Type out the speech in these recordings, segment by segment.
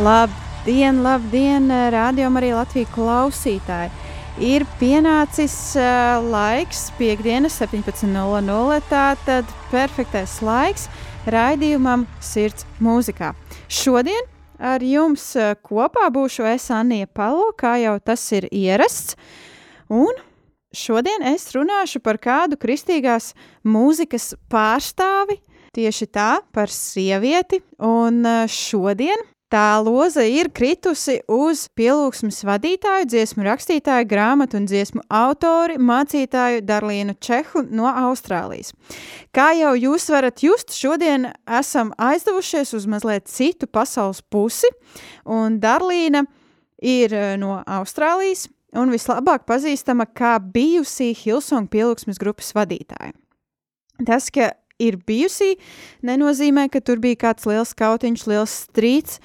Labdien, labdien, rādījumam arī Latvijas klausītāji! Ir pienācis uh, laiks, piekdienas 17.00. Tātad perfektais laiks raidījumam Sirds mūzikā. Šodien ar jums uh, kopā būšu es Anija Palo, kā jau tas ir ierasts. Un šodien es runāšu par kādu kristīgās mūzikas pārstāvi, tieši tā, par sievieti. Un šodien Tā loza ir kritusi uz pielūgsmes vadītāju, dziesmu rakstītāju, grāmatu un dziesmu autori, mācītāju Darlīnu Čehu no Austrālijas. Kā jau jūs varat just, šodien esam aizdevušies uz mazliet citu pasaules pusi, un Darlīna ir eh, no Austrālijas un vislabāk pazīstama kā bijusī Hilsong pielūgsmes grupas vadītāja. Tas, ka ir bijusi, nenozīmē, ka tur bija kāds liels kautiņš, liels strīds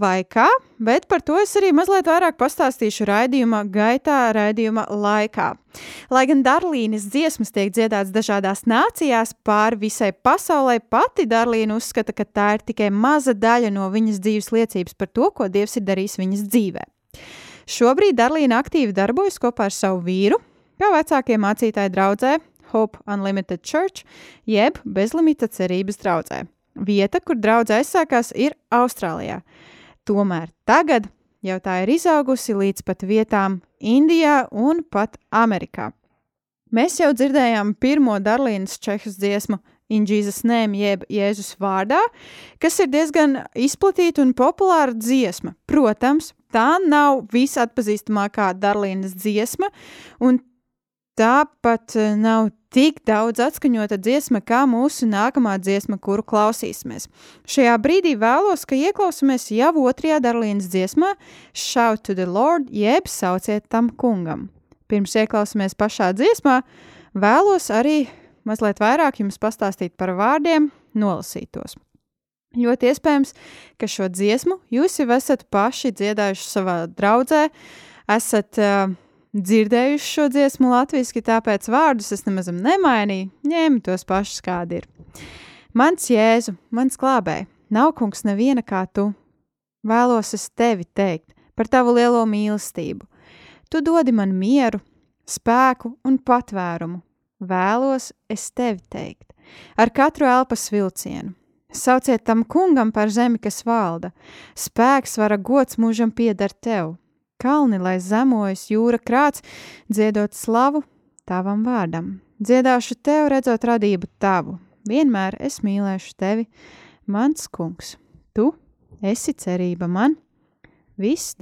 vai kā, bet par to es arī mazliet vairāk pastāstīšu raidījuma gaitā, raidījuma laikā. Lai gan Darlīnas dziesmas tiek dziedātas dažādās nācijās pāri visai pasaulē, pati Darlīna uzskata, ka tā ir tikai maza daļa no viņas dzīves liecības par to, ko Dievs ir darījis viņas dzīvē. Šobrīd Darlīna aktīvi darbojas kopā ar savu vīru, kā vecākie mācītāji draudzē, Hope Unlimited Church, jeb bezlimita cerības draudzē. Vieta, kur draudzē aizsākās, ir Austrālijā. Tomēr tagad jau tā ir izaugusi līdz pat vietām Indijā un pat Amerikā. Mēs jau dzirdējām pirmo Darlīnas Čehas dziesmu In Jesus Name, jeb Jēzus vārdā, kas ir diezgan izplatīta un populāra dziesma. Protams, tā nav visatpazīstamākā Darlīnas dziesma, un tāpat eh, nav tik daudz atskaņota dziesma, kā mūsu nākamā dziesma, kuru klausīsimies. Šajā brīdī vēlos, ka ieklausāmies jau otrajā Darlīnas dziesmā Shout to the Lord, jeb sauciet tam kungam. Pirms ieklausāmies pašā dziesmā, vēlos arī mazliet vairāk jums pastāstīt par vārdiem, nolasītos. Ļoti iespējams, ka šo dziesmu jūs jau esat paši dziedājuši savā draudzē, esat uh, dzirdējuši šo dziesmu latviešu, tāpēc vārdus es nemaz nemainīju, ņēmu tos pašus, kādi ir. Mans jēzu, mans glābēji, nav kungs neviena kā tu. Vēlos es tevi teikt par tavu lielo mīlestību. Tu dodi man mieru, spēku un patvērumu. Vēlos es tevi teikt ar katru elpas vilcienu. Sauciet tam kungam par zemi, kas valda. Spēks, vara gods mūžam pieder tev kalni, lai zemojas jūra krāts, dziedot slavu tavam vārdam. Dziedāšu tev, redzot radību tavu. Vienmēr es mīlēšu tevi, mans kungs. Tu esi cerība man, viss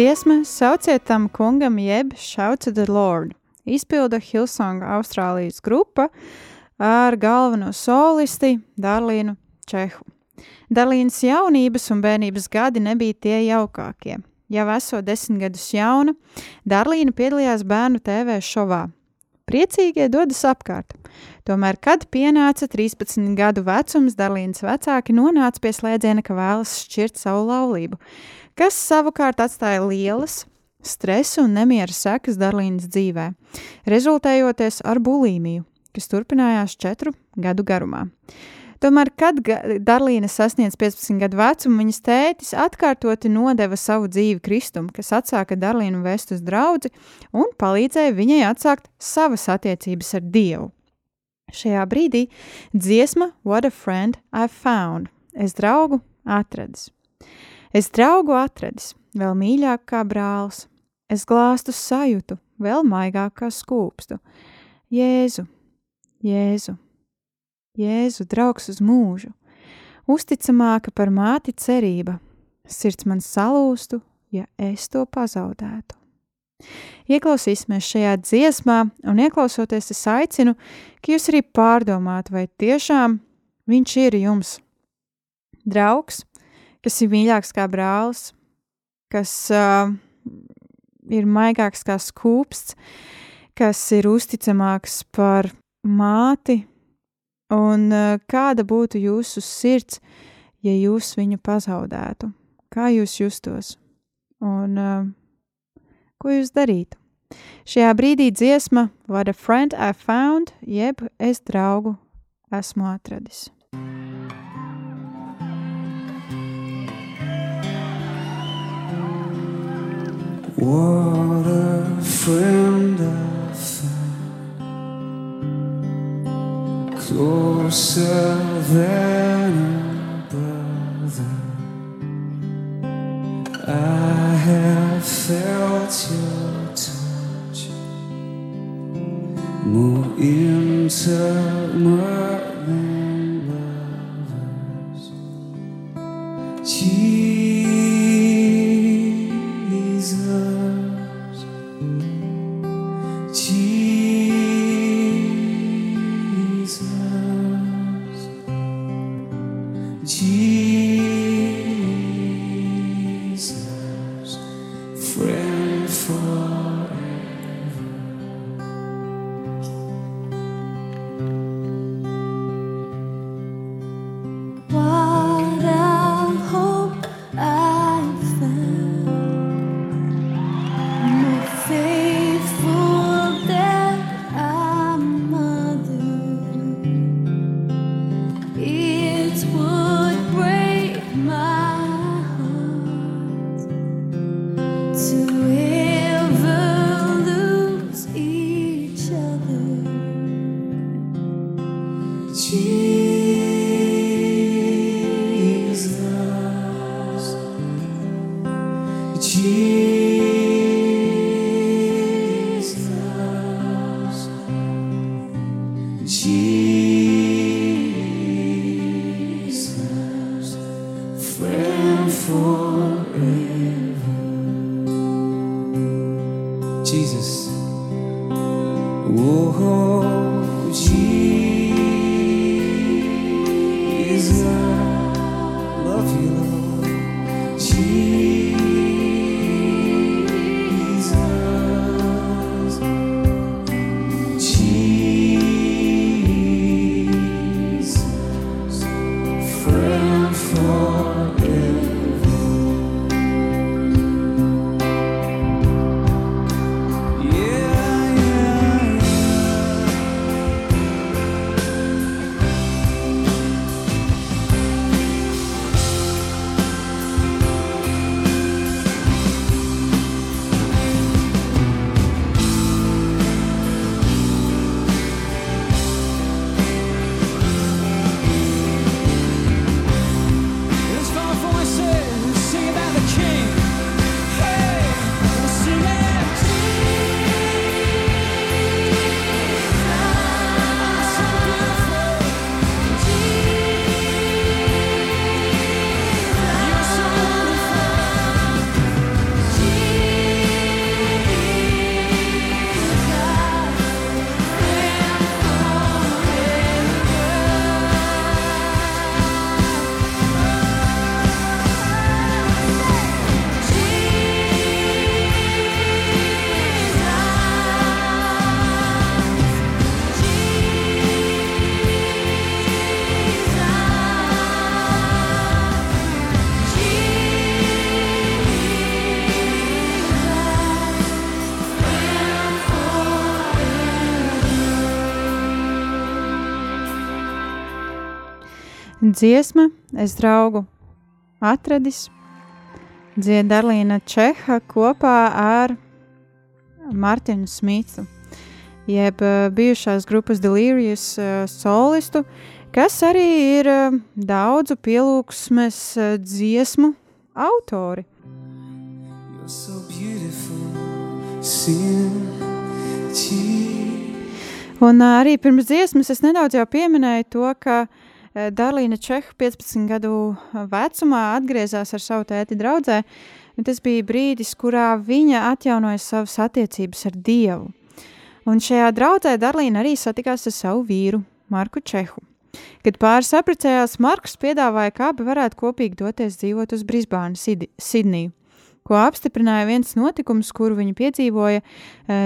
Dziesma sauciet tam kungam jeb Shout to the Lord. Izpilda Hillsong Austrālijas grupa ar galveno solisti Darlīnu Čehu. Darlīnas jaunības un bērnības gadi nebija tie jaukākie. Jau esot desmit gadus jauna, Darlīna piedalījās bērnu TV šovā. Priecīgie dodas apkārt. Tomēr, kad pienāca 13 gadu vecums, Darlīnas vecāki nonāca pie slēdziena, ka vēlas šķirt savu laulību, kas savukārt atstāja lielas stresu un nemiera sekas Darlīnas dzīvē, rezultējoties ar bulīmiju, kas turpinājās četru gadu garumā. Tomēr, kad Darlīna sasniedz 15 gadu vecumu, viņas tētis atkārtoti nodeva savu dzīvi Kristum, kas atsāka Darlīnu vest uz draugu un palīdzēja viņai atsākt savas attiecības ar Dievu. Šajā brīdī dziesma What a Friend I Found – Es draugu atradis. Es draugu atradis, vēl mīļāk kā brālis, es glāstu sajūtu, vēl maigāk kā skūpstu. Jēzu, Jēzu, Jēzu, draugs uz mūžu, uzticamāka par māti cerība, sirds man salūstu, ja es to pazaudētu. Ieklausīsimies šajā dziesmā, un ieklausoties, es aicinu, ka jūs arī pārdomātu, vai tiešām viņš ir jums draugs, kas ir mīļāks kā brālis, kas uh, ir maigāks kā skūpsts, kas ir uzticamāks par māti, un uh, kāda būtu jūsu sirds, ja jūs viņu pazaudētu? Kā jūs justos? Un uh, ko jūs darītu? Šajā brīdī dziesma What a friend I found, jeb es draugu esmu atradis. What a friend I found, closer than a brother. I have felt your touch more intimate Jesus, Dziesma, es draugu atradis, dzied Darlīna Čeha kopā ar Martinu Smitu, jeb eh, bijušās grupas Delirious eh, solistu, kas arī ir eh, daudzu pielūgsmes dziesmu autori. So. Un arī pirms dziesmas es nedaudz jau pieminēju to, ka eh, Darlīna Čeha 15 gadu vecumā atgriezās ar savu tēti draudzē, un tas bija brīdis, kurā viņa atjaunoja savas attiecības ar Dievu. Un šajā draudzē Darlīna arī satikās ar savu vīru, Marku Čehu. Kad pāris apprecējās, Marks piedāvāja, kā abi varētu kopīgi doties dzīvot uz Brisbānu, Sidniju, ko apstiprināja viens notikums, kuru viņi piedzīvoja e,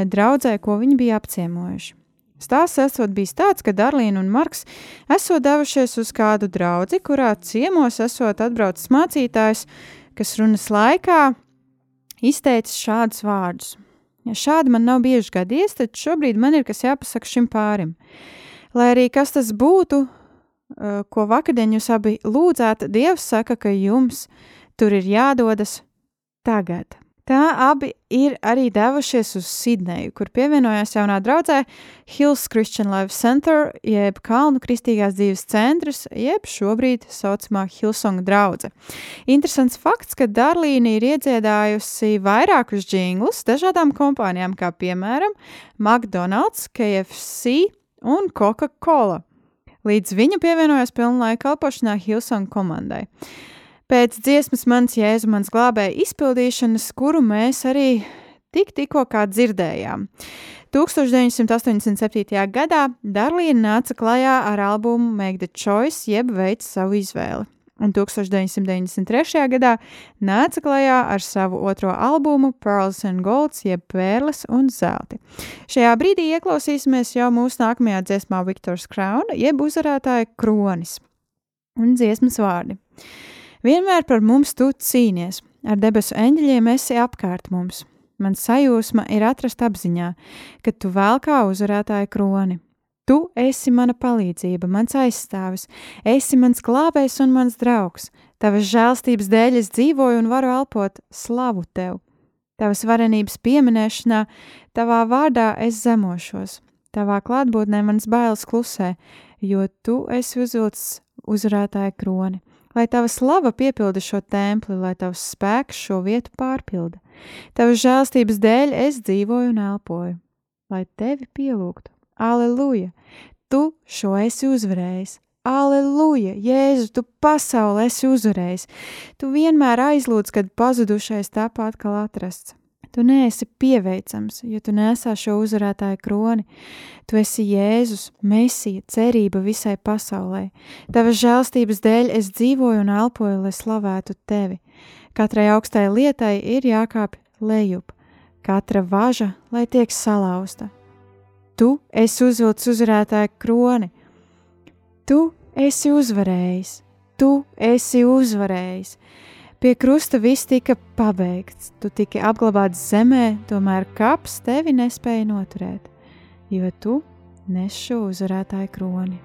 draudzē, ko viņi bija apciemojuši. Stāsts esot bijis tāds, ka Darlīna un Marks esot devušies uz kādu draugu, kurā ciemos esot atbraucis mācītājs, kas runas laikā izteicis šādus vārdus. Ja šādi man nav bieži gadījies, tad šobrīd man ir kas jāpasaka šim pārim. Lai arī kas tas būtu, eh, ko vakardien jūs abi lūdzāt, Dievs saka, ka jums tur ir jādodas tagad. Tā abi ir arī devušies uz Sidneju, kur pievienojās jaunā draudzē Hills Christian Life Center, jeb Kalnu kristīgās dzīves centrs, jeb šobrīd saucamā Hillsong draudze. Interesants fakts, ka Darlīna ir iedziedājusi vairākus džinglus dažādām kompānijām, kā piemēram McDonald's, KFC un Coca-Cola. Līdz viņa pievienojās pilnlaika kalpošanā Hillsong komandai. Pēc dziesmas mans jēzu, mans glābēja izpildīšanas, kuru mēs arī tik tikko kā dzirdējām. 1987. gadā Darlīna nāca klajā ar albumu Make the Choice, jeb veids savu izvēli. Un 1993. gadā nāca klajā ar savu otro albumu Pearls and Golds, jeb pērles un zelti. Šajā brīdī ieklausīsimies jau mūsu nākamajā dziesmā Viktors Crown, jeb uzvarētāja kronis. Un dziesmas vārdi. Vienmēr par mums tu cīnies, ar debesu eņģeļiem esi apkārt mums. Man sajūsma ir atrast apziņā, ka tu vēl kā uzvarētāja kroni. Tu esi mana palīdzība, mans aizstāvis, esi mans glābējs un mans draugs. Tavas žēlstības dēļ es dzīvoju un varu elpot slavu tev. Tavas varenības pieminēšanā, tavā vārdā es zemošos. Tavā klātbūtnē mans bailes klusē, jo tu esi uzvilcis uzvarētāja kroni. Lai tava slava piepilda šo templi, lai tavs spēks šo vietu pārpilda. Tavas žēlstības dēļ es dzīvoju un elpoju, lai tevi pielūgtu. Aleluja! Tu šo esi uzvarējis! Aleluja! Jēzu, tu pasauli esi uzvarējis! Tu vienmēr aizlūdz, kad pazudušais tāpat atkal atrasts. Tu neesi pieveicams, jo tu nesā šo uzvarētāju kroni. Tu esi Jēzus, Mēsija, cerība visai pasaulē. Tavas žēlstības dēļ es dzīvoju un elpoju, lai slavētu tevi. Katrai augstai lietai ir jākāpj lejup, katra važa, lai tiek salauzta. Tu esi uzvilcis uzvarētāju kroni. Tu esi uzvarējis, tu esi uzvarējis. Pie krusta viss tika pabeigts, tu tiki apglabāts zemē, tomēr kaps tevi nespēja noturēt, jo tu nes šo uzvarētāju kroni.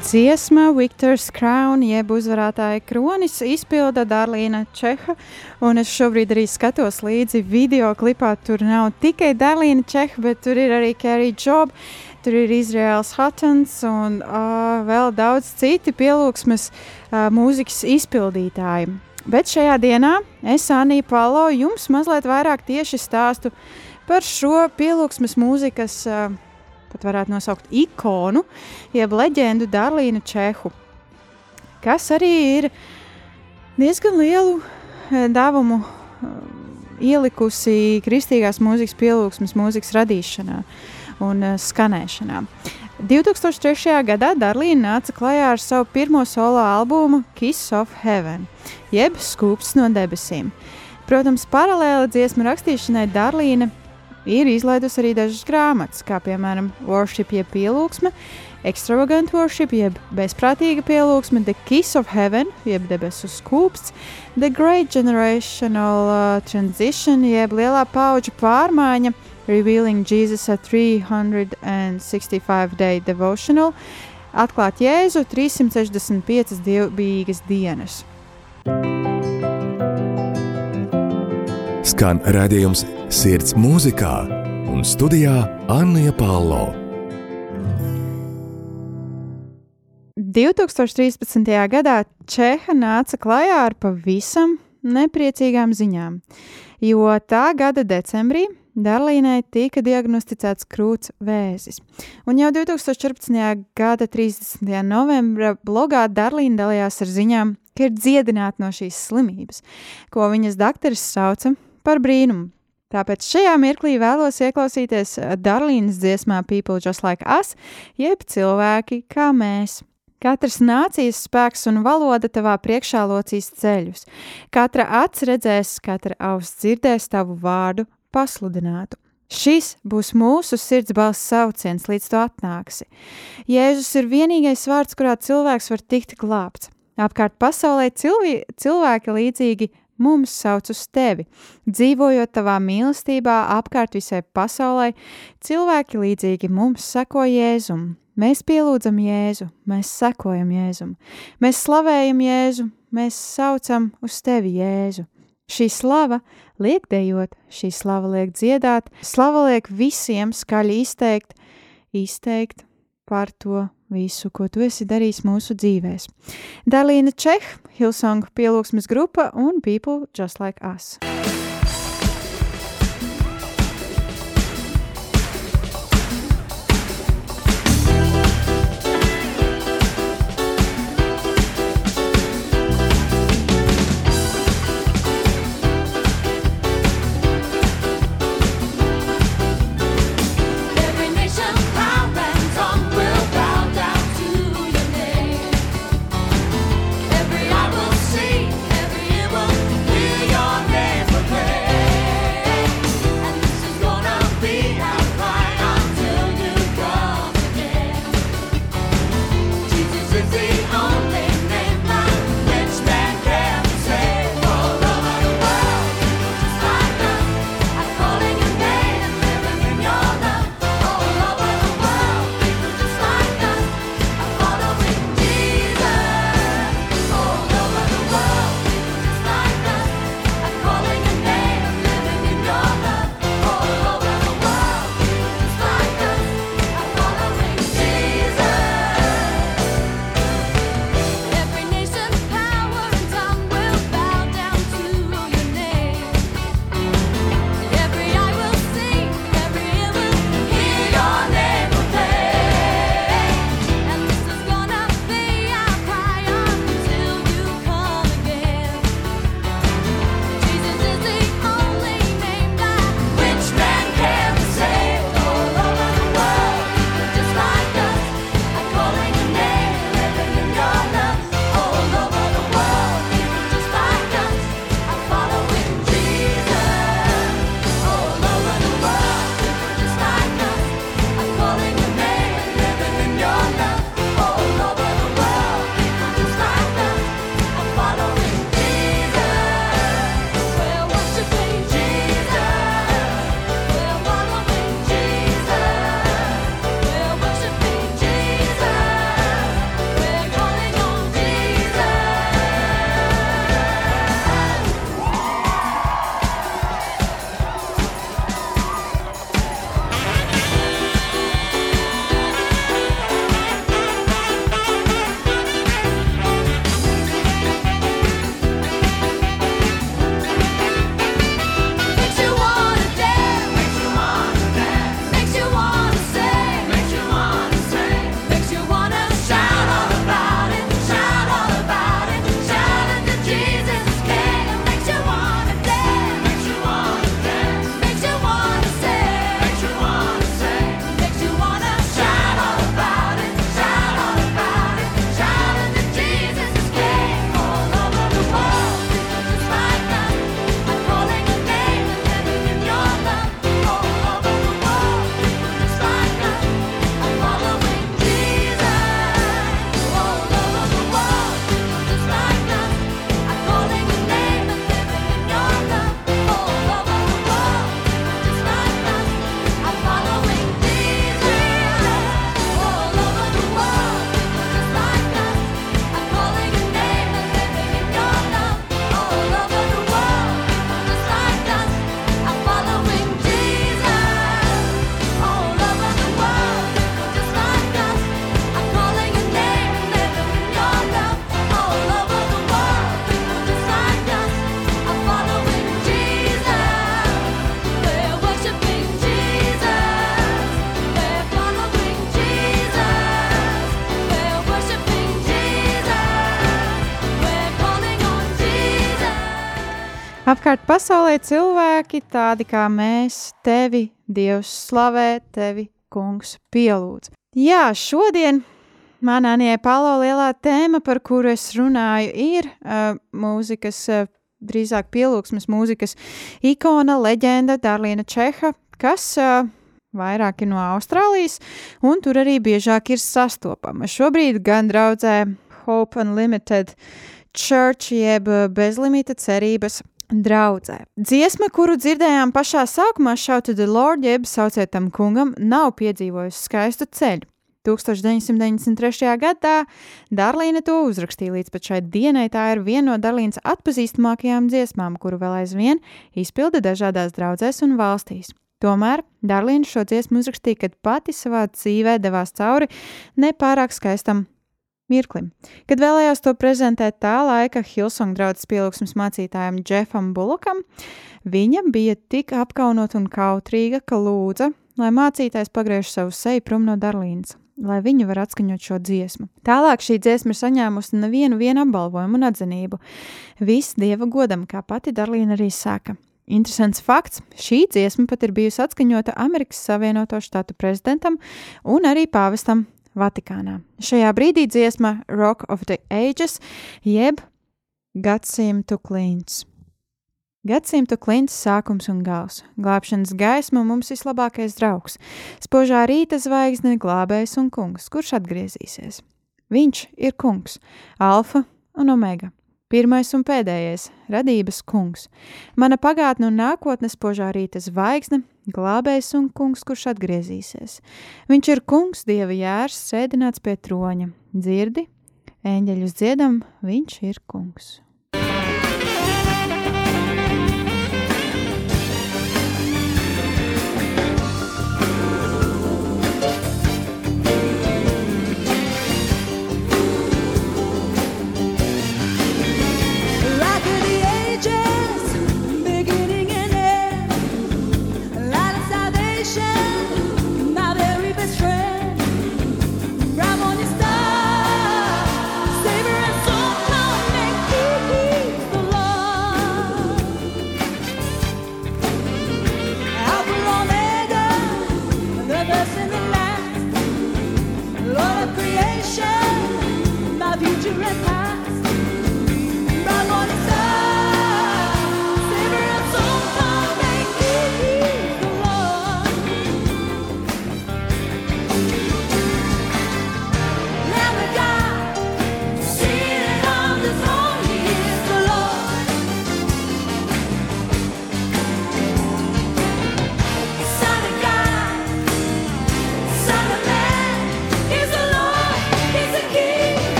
Dziesma Viktors Crown, jeb uzvarētāja kronis, izpilda Darlīna Čeha. Un es šobrīd arī skatos līdzi video klipā. Tur nav tikai Darlīna Čeha, bet tur ir arī Kerry Job, tur ir Izraels Hattons un uh, vēl daudz citi pielūgsmes uh, mūzikas izpildītāji. Bet šajā dienā es, Anija Palo, jums mazliet vairāk tieši stāstu par šo pielūgsmes mūzikas uh, pat varētu nosaukt ikonu, jeb leģendu Darlīnu Čehu, kas arī ir diezgan lielu eh, devumu eh, ielikusi kristīgās mūzikas pielūgsmes mūzikas radīšanā un uh, skanēšanā. 2003. gadā Darlīna nāca klajā ar savu pirmo solo albumu Kiss of Heaven, jeb Skūps no debesīm. Protams, paralēli dziesmu rakstīšanai Darlīna ir izlaidusi arī dažas grāmatas, kā piemēram Worship, jeb pielūgsme, Extravagant Worship, jeb bezprātīga pielūgsme, The Kiss of Heaven, jeb debesu skūpsts, The Great Generational uh, Transition, jeb lielā pauģu pārmaiņa, Revealing Jesus at 365 Day Devotional, atklāt Jēzu 365 dievbijīgas dienas. Skan redzējums Sirds mūzikā un studijā Anna Palo. 2013. gadā Čeha nāca klajā ar pavisam nepriecīgām ziņām, jo tā gada decembrī Darlīnai tika diagnosticēts krūts vēzis. Un jau 2014. gada 30. novembra blogā Darlīna dalījās ar ziņām, ka ir dziedināta no šīs slimības, ko viņas dakteris sauca par brīnumu. Tāpēc šajā mirklī vēlos ieklausīties Darlīnas dziesmā People Just Like Us, jeb cilvēki kā mēs. Katras nācijas spēks un valoda tavā priekšā locīs ceļus. Katra acs redzēs, katra auss dzirdēs tavu vārdu pasludinātu. Šis būs mūsu sirds balss sauciens, līdz tu atnāksi. Jēzus ir vienīgais vārds, kurā cilvēks var tikt glābts. Apkārt pasaulē cilvē, cilvēki līdzīgi mums sauc uz tevi. Dzīvojot tavā mīlestībā apkārt visai pasaulē, cilvēki līdzīgi mums seko Jēzum. Mēs pielūdzam Jēzu, mēs sekojam Jēzum, mēs slavējam Jēzu, mēs saucam uz tevi Jēzu. Šī slava liek dejot, šī slava liek dziedāt, slava liek visiem skaļi izteikt, izteikt par to visu, ko tu esi darījis mūsu dzīvēs. Dalīna Čeh, Hilsong pielūgsmes grupa un People Just Like Us. Pasaulē cilvēki tādi kā mēs, tevi, Dievs, slavē, tevi, kungs, pielūdz. Jā, šodien man Anijai Palo lielā tēma, par kuru es runāju, ir uh, mūzikas, uh, drīzāk pielūgsmes mūzikas ikona, leģenda Darlīna Čeha, kas uh, vairāk ir no Austrālijas, un tur arī biežāk ir sastopama. Šobrīd gan draudzē Hope Unlimited Church jeb bezlimita cerības draudzē. Dziesma, kuru dzirdējām pašā sākumā, Shout to the Lord, jeb sauciet tam kungam, nav piedzīvojusi skaistu ceļu. 1993. gadā Darlīna to uzrakstīja līdz pat šai dienai. Tā ir viena no Darlīnas atpazīstamākajām dziesmām, kuru vēl aizvien izpilda dažādās draudzēs un valstīs. Tomēr Darlīna šo dziesmu uzrakstīja, kad pati savā dzīvē devās cauri nepārāk skaistam mirklim. Kad vēlējos to prezentēt tā laika Hilsong draudzes pielūgsmes mācītājam Jeffam Bullockam, viņa bija tik apkaunota un kautrīga, ka lūdza, lai mācītājs pagriež savu seju prom no Darlīnas, lai viņa var atskaņot šo dziesmu. Tālāk šī dziesma ir saņēmusi nevienu apbalvojumu un atzinību. Viss dieva godam, kā pati Darlīna arī saka. Interesants fakts, šī dziesma pat ir bijusi atskaņota Amerikas Savienoto Štatu prezidentam un arī pāvestam Vatikānā. Šajā brīdī dziesma Rock of the Ages jeb gadsimtu klints. Gadsimtu klints sākums un gals, glābšanas gaisma mums vislabākais draugs, spožā rīta zvaigzne, glābējs un kungs, kurš atgriezīsies. Viņš ir kungs, alfa un omega, Pirmais un pēdējais - radības kungs. Mana pagātne un nākotnes požā rīta zvaigzne, glābējs un kungs, kurš atgriezīsies. Viņš ir kungs, dieva jērs, sēdināts pie troņa. Dzirdi, eņģeļus dziedam, viņš ir kungs.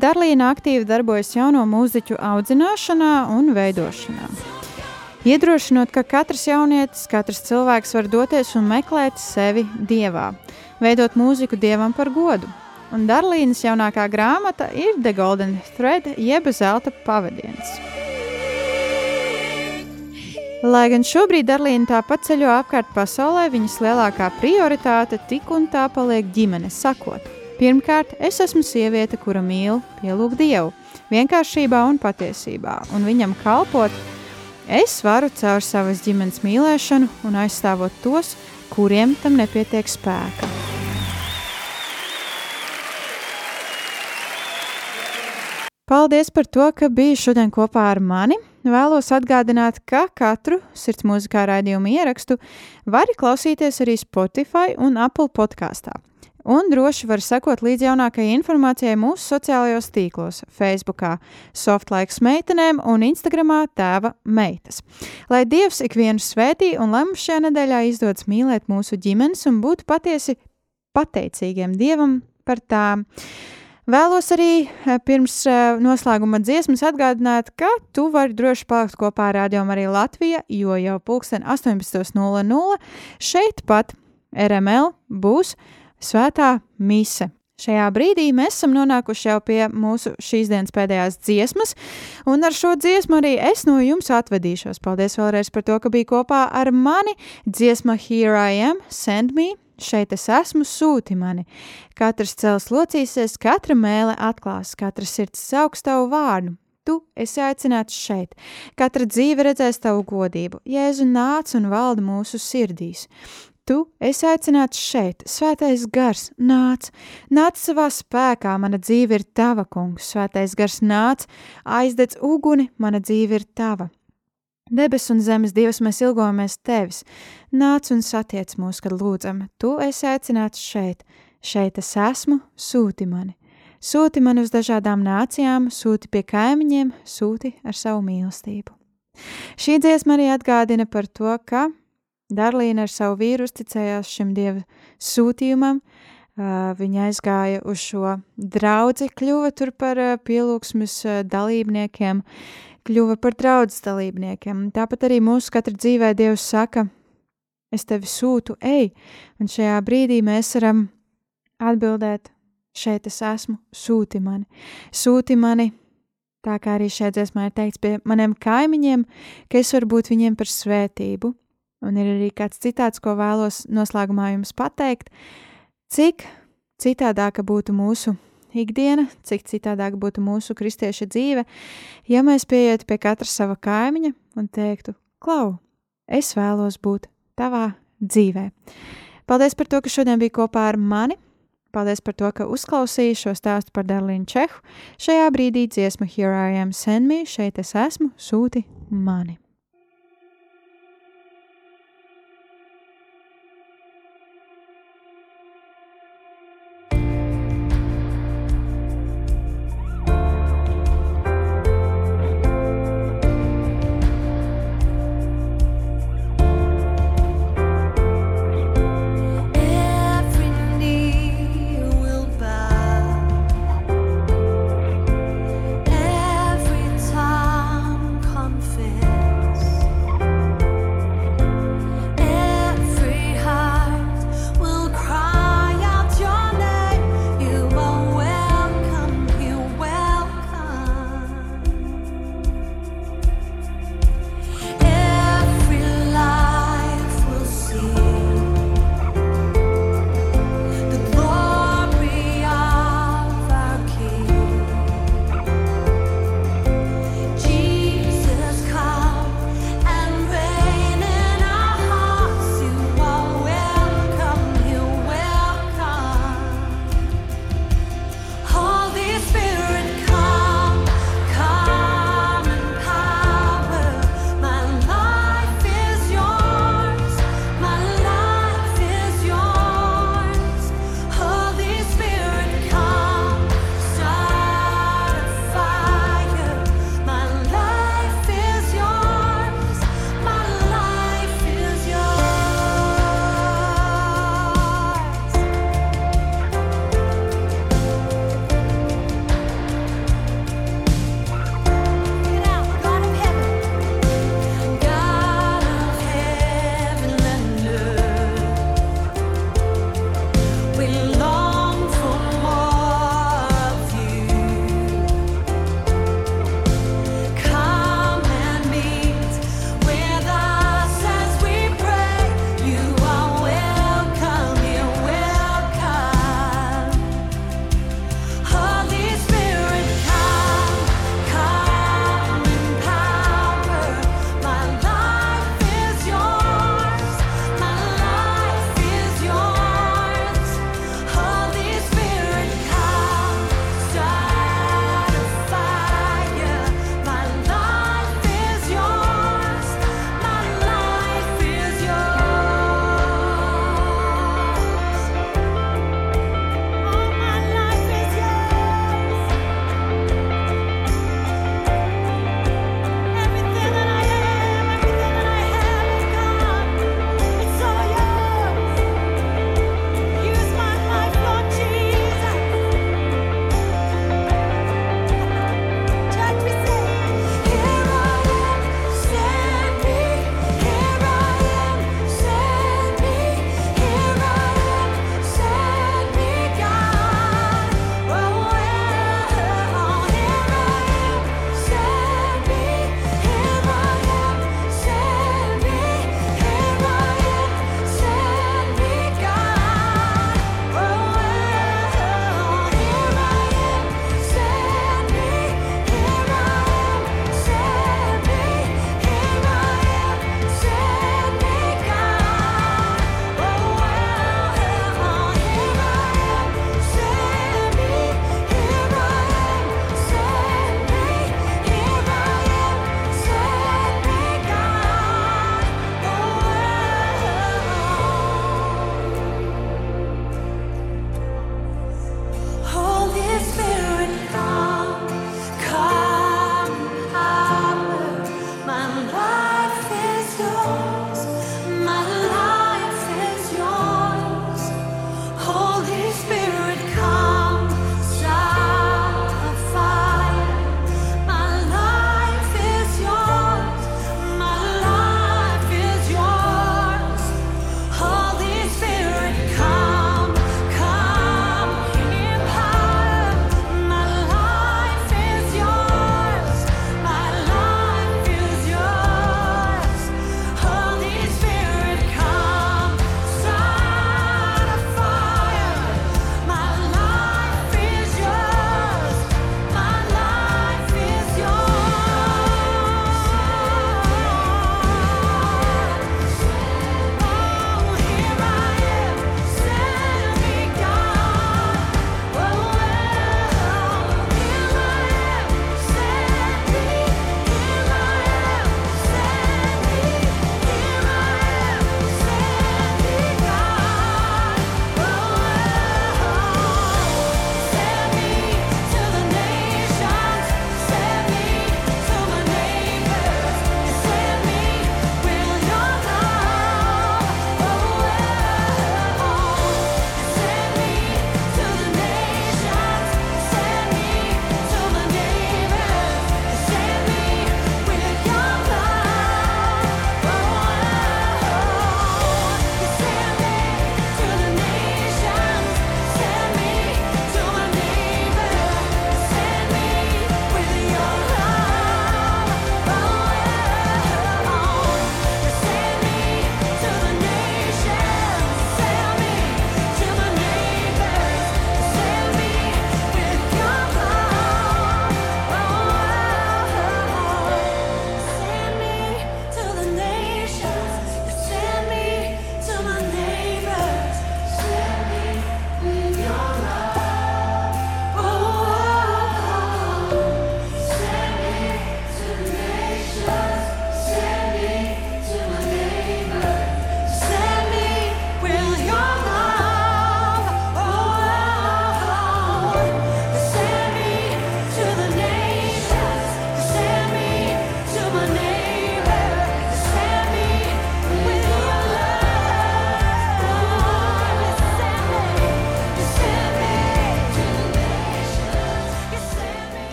Darlīna aktīvi darbojas jauno mūziķu audzināšanā un veidošanā. Iedrošinot, ka katrs jaunietis, katrs cilvēks var doties un meklēt sevi dievā, veidot mūziku dievam par godu. Un Darlīnas jaunākā grāmata ir The Golden Thread, jeb zelta pavadiens. Lai gan šobrīd Darlīna tāpat ceļo apkārt pasaulē, viņas lielākā prioritāte tik un tā paliek ģimene, sakot, Pirmkārt, es esmu sieviete, kura mīl pielūgt Dievu, vienkāršībā un patiesībā, un viņam kalpot. Es varu caur savas ģimenes mīlēšanu un aizstāvot tos, kuriem tam nepietiek spēka. Paldies par to, ka biji šodien kopā ar mani. Vēlos atgādināt, ka katru sirds mūzikā raidījumu ierakstu vari klausīties arī Spotify un Apple podkāstā. Un droši var sekot līdz jaunākajai informācijai mūsu sociālajos tīklos, Facebook, Softlaiks meitenēm un Instagram tēva meitas. Lai Dievs ikvienu svētī un lai mums šajā nedēļā izdodas mīlēt mūsu ģimenes un būt patiesi pateicīgiem Dievam par tām. Vēlos arī eh, pirms eh, noslēguma dziesmas atgādināt, ka tu vari droši palikt kopā ar Radio Mariju Latviju, jo jau pulksten 18.00 šeit pat RML būs Svētā mise. Šajā brīdī mēs esam nonākuši jau pie mūsu šīs dienas pēdējās dziesmas, un ar šo dziesmu arī es no jums atvedīšos. Paldies vēlreiz par to, ka bija kopā ar mani. Dziesma Here I Am, Send Me, šeit es esmu, sūti mani. Katrs cels locīsies, katra mēle atklās, katra sirds sauks tavu vārdu. Tu esi aicināts šeit. Katra dzīve redzēs tavu godību. Jēzu nāc un valda mūsu sirdīs. Tu esi aicināts šeit, svētais gars, nāc, nāc savā spēkā, mana dzīve ir tava, kungs, svētais gars nāc, aizdedz uguni, mana dzīve ir tava. Debes un zemes dievs, mēs ilgojamies tevis, nāc un satiec mūs, kad lūdzam, tu esi aicināts šeit, šeit es esmu, sūti mani. Sūti mani uz dažādām nācijām, sūti pie kaimiņiem, sūti ar savu mīlestību. Šī dziesma arī atgādina par to, ka Darlīna ar savu vīru uzticējās šim dieva sūtījumam. Viņa aizgāja uz šo draugu, kļuva par pielūgsmes dalībniekiem, kļuva par draugu dalībniekiem. Tāpat arī mūsu katra dzīvē Dievs saka, es tevi sūtu, ej, un šajā brīdī mēs varam atbildēt, šeit es esmu, sūti mani, sūti mani. Tā kā arī šeit dziesmā ir teikts pie maniem kaimiņiem, ka es varu būt viņiem par svētību, Un ir arī kāds citāts, ko vēlos noslēgumā jums pateikt. Cik citādāka būtu mūsu ikdiena, cik citādāk būtu mūsu kristieša dzīve, ja mēs pieietu pie katra sava kaimiņa un teiktu, Klau, es vēlos būt tavā dzīvē. Paldies par to, ka šodien bija kopā ar mani. Paldies par to, ka uzklausīju šo stāstu par Darlīnu Čehu. Šajā brīdī dziesma Here I am, send me, šeit es esmu, sūti mani.